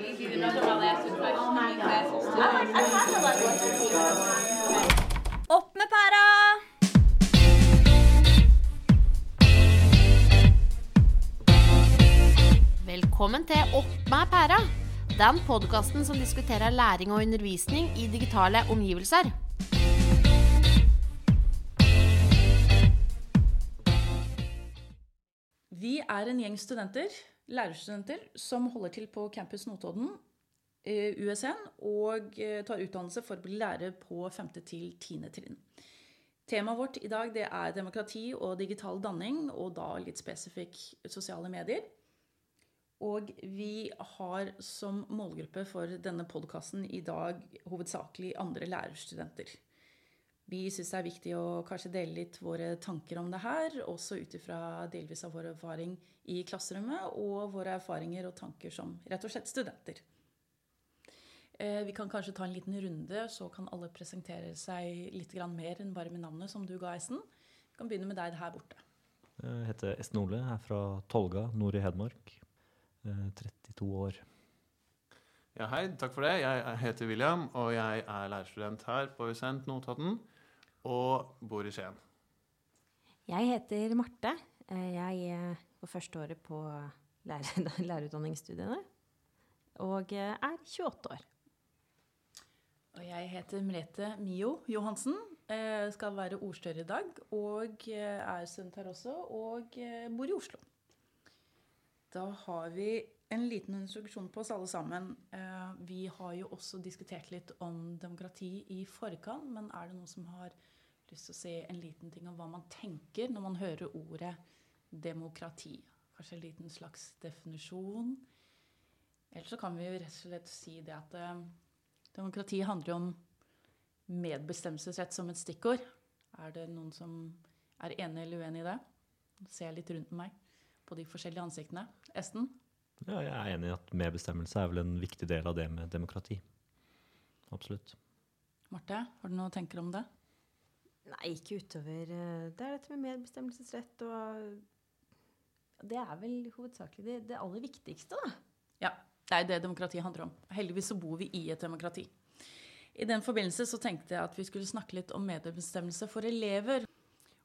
easy. There's nothing really asked to Oh my classes I like, I kind of like what Opp med pæra! Velkommen til Opp med pæra. Den podkasten som diskuterer læring og undervisning i digitale omgivelser. Vi er en gjeng studenter, lærerstudenter, som holder til på Campus Notodden, eh, USN, og eh, tar utdannelse for å bli lærer på 5. til 10. trinn. Temaet vårt i dag er demokrati og digital danning, og da litt spesifikk sosiale medier. Og vi har som målgruppe for denne podkasten i dag hovedsakelig andre lærerstudenter. Vi syns det er viktig å kanskje dele litt våre tanker om det her, også ut ifra delvis av vår erfaring i klasserommet og våre erfaringer og tanker som rett og slett studenter. Eh, Vi kan kanskje ta en liten runde, så kan alle presentere seg litt mer enn bare med navnet som du ga, Esten. Vi kan begynne med deg her borte. Jeg heter Esten Ole, er fra Tolga, nord i Hedmark. Eh, 32 år. Ja, hei, takk for det. Jeg heter William, og jeg er lærerstudent her på USN Notodden. Og bor i Skien. Jeg heter Marte. Eh, Jeg er på første året på lærer lærerutdanningsstudiene. Og eh, er 28 år. Og jeg heter Merete Mio Johansen. eh, Skal være ordstører i dag. Og eh, er student her også, og eh, bor i Oslo. Da har vi en liten instruksjon på oss alle sammen. Eh, Vi har jo også diskutert litt om demokrati i forkant, men er det noen som har lyst til å si en liten ting om hva man tenker når man hører ordet demokrati? Kanskje en liten slags definisjon? Eller så kan vi jo rett og slett si det at eh, Demokrati handler om medbestemmelsesrett som et stikkord. Er det noen som er enig eller uenig i det? Nå ser jeg litt rundt meg på de forskjellige ansiktene. Esten? Ja, jeg er enig i at medbestemmelse er vel en viktig del av det med demokrati. Absolutt. Marte, har du noe å tenke om det? Nei, ikke utover eh, Det er dette med medbestemmelsesrett og Det er vel hovedsakelig det, det aller viktigste, da. Ja, det er det demokrati handler om. Heldigvis så bor vi i et demokrati. I den forbindelse så tenkte jeg at vi skulle snakke litt om medbestemmelse for elever.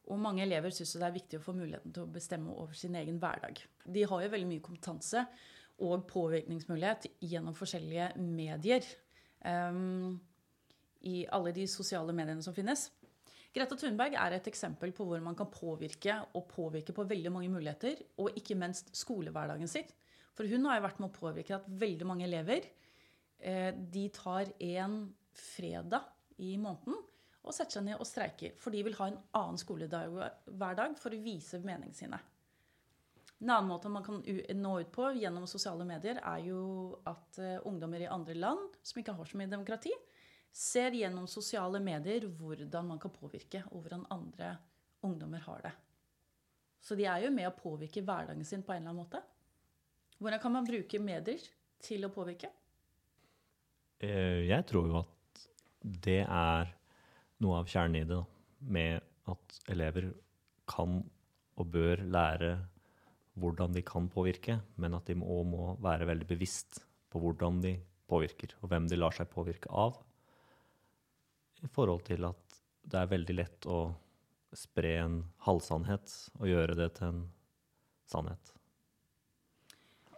Og mange elever syns det er viktig å få muligheten til å bestemme over sin egen hverdag. De har jo veldig mye kompetanse og påvirkningsmulighet gjennom forskjellige medier. Um, I alle de sosiale mediene som finnes. Greta Thunberg er et eksempel på hvor man kan påvirke og påvirke på veldig mange muligheter, og ikke minst skolehverdagen sitt. For hun har jo vært med å påvirke at veldig mange elever eh, de tar en fredag i måneden og setter seg ned og streiker. For de vil ha en annen skolehverdag for å vise meningene sine. En annen måte man kan nå ut på gjennom sosiale medier, er jo at eh, ungdommer i andre land som ikke har så mye demokrati, ser gjennom sosiale medier hvordan man kan påvirke, og hvordan andre ungdommer har det. Så de er jo med å påvirke hverdagen sin på en eller annen måte. Hvordan kan man bruke medier til å påvirke? Eh, Jeg tror jo at det er noe av kjernen i det. Med at elever kan og bør lære hvordan de kan påvirke, men at de òg må være veldig bevisst på hvordan de påvirker, og hvem de lar seg påvirke av. I forhold til at det er veldig lett å spre en halvsannhet og gjøre det til en sannhet.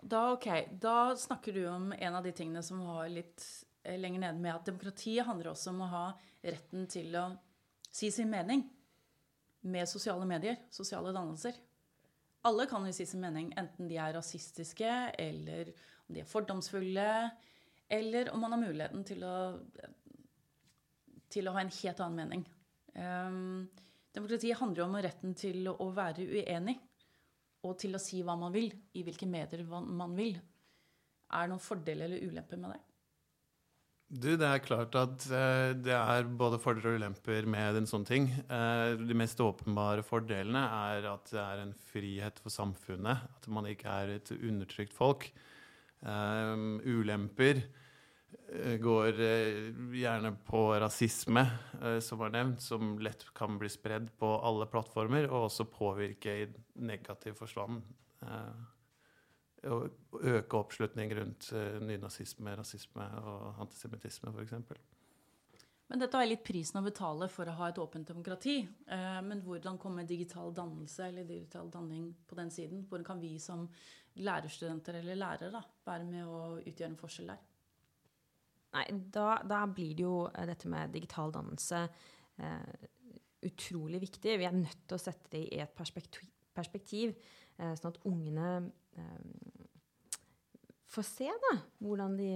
Da, okay. da snakker du om en av de tingene som var litt eh, lenger nede med at demokratiet handler også om å ha retten til å si sin mening med sosiale medier, sosiale dannelser. Alle kan jo si sin mening, enten de er rasistiske, eller om de er fordomsfulle, eller om man har muligheten til å, til å ha en helt annen mening. Um, demokratiet handler jo om retten til å være uenig og til å si hva man vil, i hvilke medier man vil. Er det noen fordeler eller ulemper med det? Du, det er klart at eh, det er både fordeler og ulemper med en sånn ting. Eh, de mest åpenbare fordelene er at det er en frihet for samfunnet. At man ikke er et undertrykt folk. Eh, ulemper går eh, gjerne på rasisme, eh, som var nevnt, som lett kan bli spredd på alle plattformer, og også påvirke i negativ forstand. Og øke oppslutning rundt eh, nynazisme, rasisme og antisemittisme, f.eks. Men dette er litt prisen å betale for å ha et åpent demokrati. Eh, men hvordan kommer digital dannelse eller digital danning på den siden? Hvordan kan vi som lærerstudenter eller lærere da, være med å utgjøre en forskjell der? Nei, da, da blir det jo eh, dette med digital dannelse eh, utrolig viktig. Vi er nødt til å sette det i et perspektiv, perspektiv eh, sånn at ungene eh, får se da, hvordan de,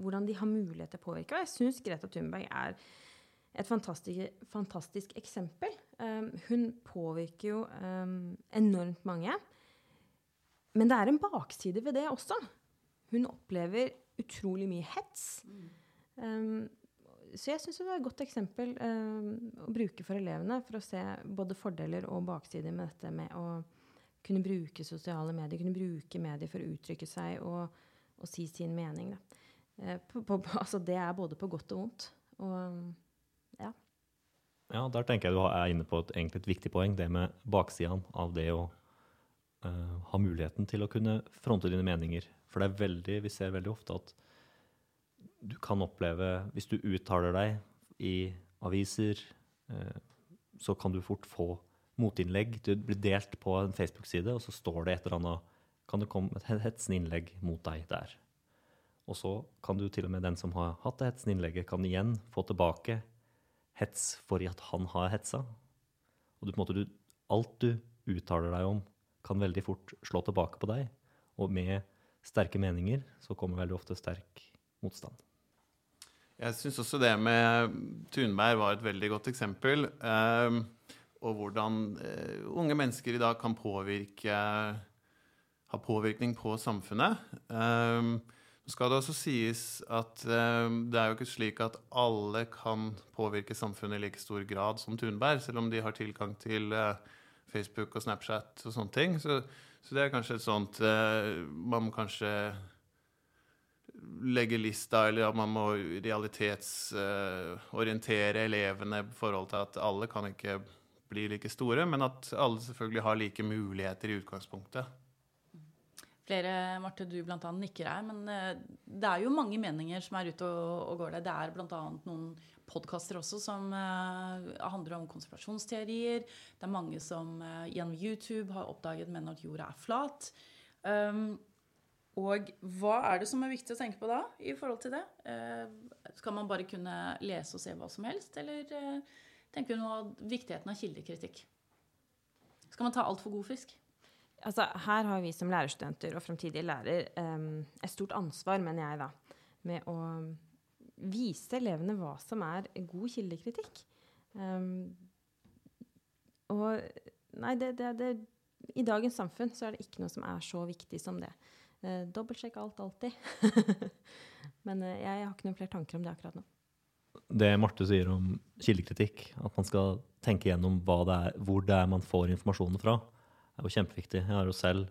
hvordan de, har mulighet til å påvirke. Og jeg syns Greta Thunberg er et fantastisk, fantastisk eksempel. Um, hun påvirker jo um, enormt mange. Men det er en bakside ved det også. Hun opplever utrolig mye hets. Um, så jeg syns det var et godt eksempel å bruke for elevene for å se både fordeler og baksider med dette med å kunne bruke sosiale medier, kunne bruke medier for å uttrykke seg og, og si sin mening. Uh, på, på, altså det er både på godt og vondt. Og ja. Ja, der tenker jeg du er inne på et, egentlig et viktig poeng, det med baksidene av det å uh, ha muligheten til å kunne fronte dine meninger. For det er veldig, vi ser veldig ofte at du kan oppleve Hvis du uttaler deg i aviser, uh, så kan du fort få motinnlegg. Du blir delt på en Facebook-side, og så står det et eller annet Kan det komme et hetsende innlegg mot deg der? Og så kan du til og med den som har hatt det hetsende innlegget, kan igjen få tilbake hets for at han har hetsa. Og du, på en måte, du, alt du uttaler deg om, kan veldig fort slå tilbake på deg. Og med sterke meninger så kommer veldig ofte sterk motstand. Jeg syns også det med Thunberg var et veldig godt eksempel. Um, og hvordan uh, unge mennesker i dag kan påvirke ha påvirkning på samfunnet. Um, skal det også sies at um, det er jo ikke slik at alle kan påvirke samfunnet i like stor grad som Thunberg, selv om de har tilgang til uh, Facebook og Snapchat og sånne ting. Så, så det er kanskje et sånt uh, Man må kanskje legge lista, eller at man må realitetsorientere elevene i forhold til at alle kan ikke bli like store, men at alle selvfølgelig har like muligheter i utgangspunktet. Flere, Marte, du bl.a. nikker her, men eh, det er jo mange meninger som er ute og, og går der. Det er bl.a. noen podkaster også som uh, handler om konspirasjonsteorier. Det er mange som uh, gjennom YouTube har oppdaget menn at jorda er flat. Um, og hva er det som er viktig å tenke på da i forhold til det? Uh, skal man bare kunne lese og se hva som helst, eller tenker du noe av viktigheten av kildekritikk? Skal man ta alt for god fisk? Altså, her har vi som lærerstudenter og fremtidige lærer um, et stort ansvar, mener jeg, da, med å vise elevene hva som er god kildekritikk. Um, og nei, det, det, det, I dagens samfunn så er det ikke noe som er så viktig som det. Uh, Dobbeltsjekk alt alltid. Men uh, jeg, har ikke noen flere tanker om det akkurat nå. Det Marte sier om kildekritikk, at man skal tenke gjennom det er, hvor det er man får informasjonen fra, er jo kjempeviktig. Jeg har jo selv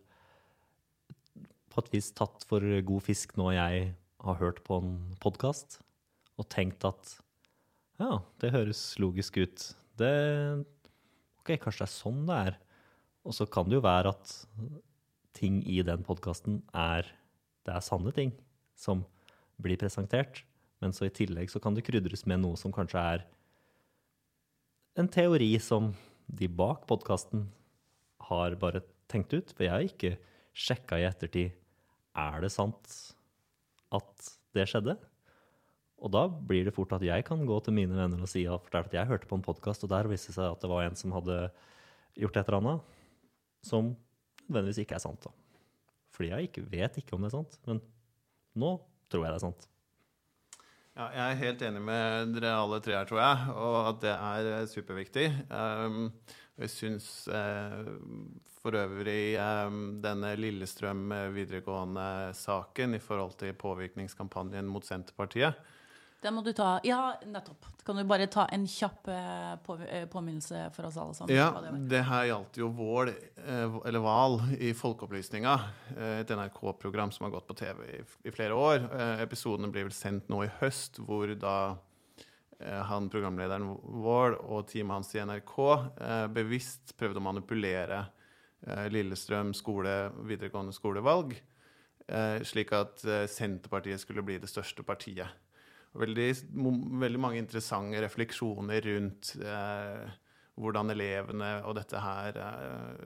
på et vis tatt for god fisk når jeg har hørt på en podkast og tenkt at ja, det høres logisk ut. Det Ok, kanskje det er sånn det er. Og så kan det jo være at ting i den podkasten er Det er sanne ting som blir presentert. Men så i tillegg så kan det krydres med noe som kanskje er en teori som de bak podkasten har bare tenkt ut. For jeg har ikke sjekka i ettertid er det sant at det skjedde. Og da blir det fort at jeg kan gå til mine venner og si at jeg hørte på en podkast, og der viste det seg at det var en som hadde gjort et eller annet som nødvendigvis ikke er sant. da. Fordi jeg ikke, vet ikke om det er sant. Men nå tror jeg det er sant. Ja, jeg er helt enig med dere alle tre her, tror jeg, og at det er superviktig. Um, jeg syns uh, for øvrig um, denne Lillestrøm videregående-saken i forhold til påvirkningskampanjen mot Senterpartiet Den må du ta. Ja, nettopp. Kan du bare ta en kjapp eh, på, eh, påminnelse for oss alle sammen? Ja, det, her gjaldt jo Vål, eh, eller Hval, i Folkeopplysninga. Et NRK-program som har gått på TV i, i flere år. Episodene blir vel sendt nå i høst, hvor da han programlederen vår og teamet hans i NRK bevisst prøvde å manipulere Lillestrøm skole, videregående skolevalg slik at Senterpartiet skulle bli det største partiet. Veldig, veldig mange interessante refleksjoner rundt eh, hvordan elevene og dette her eh,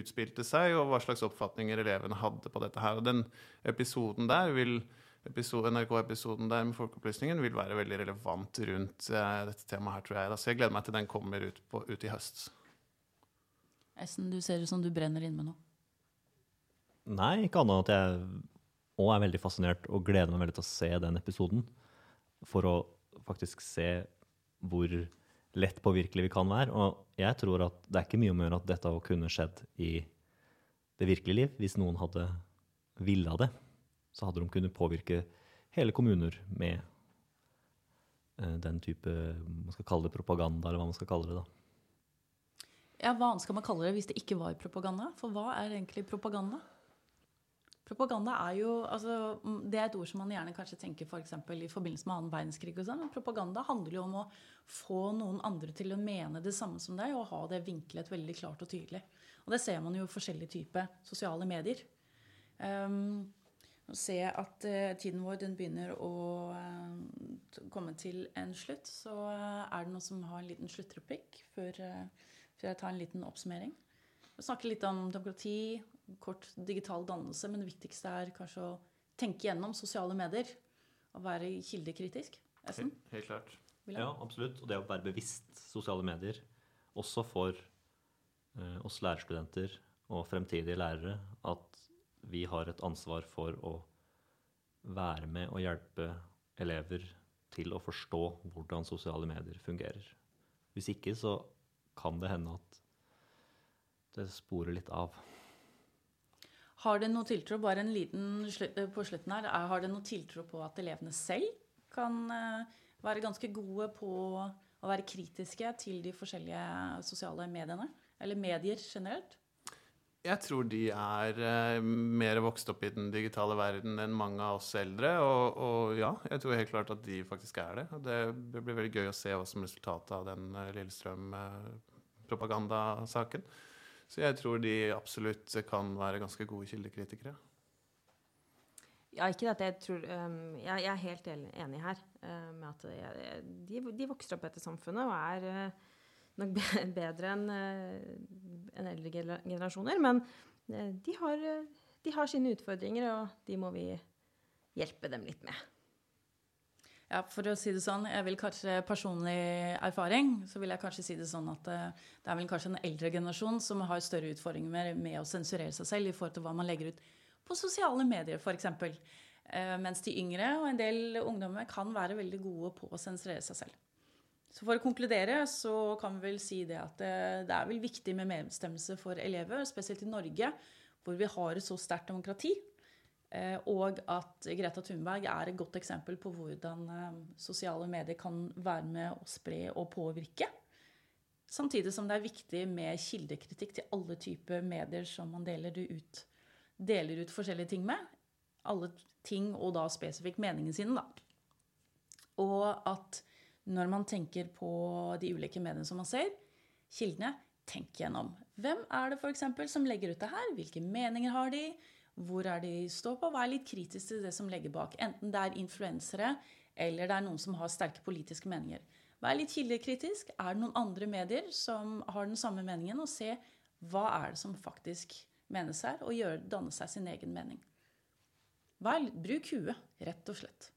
utspilte seg, og hva slags oppfatninger elevene hadde på dette her. Og den episoden der vil episode, NRK-episoden der med Folkeopplysningen vil være veldig relevant rundt eh, dette temaet her, tror jeg. Da. Så jeg gleder meg til den kommer ut, på, ut i høst. Essen, du ser ut som du brenner inn med noe. Nei, ikke annet enn at jeg òg er veldig fascinert og gleder meg veldig til å se den episoden. For å faktisk se hvor lett påvirkelig vi kan være. Og jeg tror at det er ikke mye om å gjøre at dette kunne skjedd i det virkelige liv. Hvis noen hadde villa det, så hadde de kunnet påvirke hele kommuner med eh, den type man skal kalle det propaganda, eller hva man skal kalle det. da. Ja, Hva annet skal man kalle det hvis det ikke var propaganda? For hva er egentlig propaganda? Propaganda er jo altså, mm, Det er et ord som man gjerne kanskje tenker for i forbindelse med annen verdenskrig. og sånn, men Propaganda handler jo om å få noen andre til å mene det samme som deg, og ha det vinklet veldig klart og tydelig. Og det ser man jo i forskjellige typer sosiale medier. Um, se ser jeg at uh, tiden vår den begynner å uh, komme til en slutt. Så uh, er det noen som har en liten sluttreplikk før, før jeg tar en liten oppsummering. Vi snakker litt om demokrati, kort digital dannelse, men det viktigste er kanskje å tenke gjennom sosiale medier og være kildekritisk. Helt, helt klart. Ja, absolutt. Og det å være bevisst sosiale medier, også for eh, oss lærerstudenter og fremtidige lærere, at vi har et ansvar for å være med og hjelpe elever til å forstå hvordan sosiale medier fungerer. Hvis ikke så kan det hende at det sporer litt av. Har det noe tiltro, bare en liten slutt, eh, på slutten her, er- har det noe tiltro på at elevene selv kan eh, være ganske gode på å være kritiske til de forskjellige sosiale mediene? Eller medier generelt? Jeg tror de er eh, mer vokst opp i den digitale verden enn mange av oss eldre. Og, og ja, jeg tror helt klart at de faktisk er det. Og det blir veldig gøy å se hva som resultatet av den Lillestrøm-propagandasaken. Så jeg tror de absolutt kan være ganske gode kildekritikere. Ja, ikke at jeg tror um, jeg, jeg er helt enig her uh, med at jeg, de, de vokser opp etter samfunnet og er uh, nok be bedre enn uh, en eldre generasjoner. Men de, har, de har sine utfordringer, og de må vi hjelpe dem litt med. Ja, for å si det sånn, jeg vil kanskje personlig erfaring, så vil jeg kanskje si det sånn at eh, det er vel kanskje en eldre generasjon som har større utfordringer med, med å sensurere seg selv i forhold til hva man legger ut på sosiale medier, f.eks. Eh, mens de yngre og en del ungdommer kan være veldig gode på å sensurere seg selv. Så for å konkludere så kan vi vel si det at det, det er vel viktig med medbestemmelse for elever, spesielt i Norge, hvor vi har et så sterkt demokrati. Eh, og at Greta Thunberg er et godt eksempel på hvordan eh, sosiale medier kan være med å spre og påvirke. Samtidig som det er viktig med kildekritikk til alle typer medier som man deler ut, deler ut forskjellige ting med. Alle ting, og da spesifikt meningen sin, da. Og at når man tenker på de ulike mediene som man ser, kildene, tenk gjennom. Hvem er det f.eks. som legger ut det her? Hvilke meninger har de? Hvor er de står på? Vær litt kritisk til det som legger bak. Enten det er influensere eller det er noen som har sterke politiske meninger. Vær litt kildekritisk. Er det noen andre medier som har den samme meningen? Og se hva er det som faktisk menes her, og gjør, danne seg sin egen mening. Vær, bruk huet, rett og slett.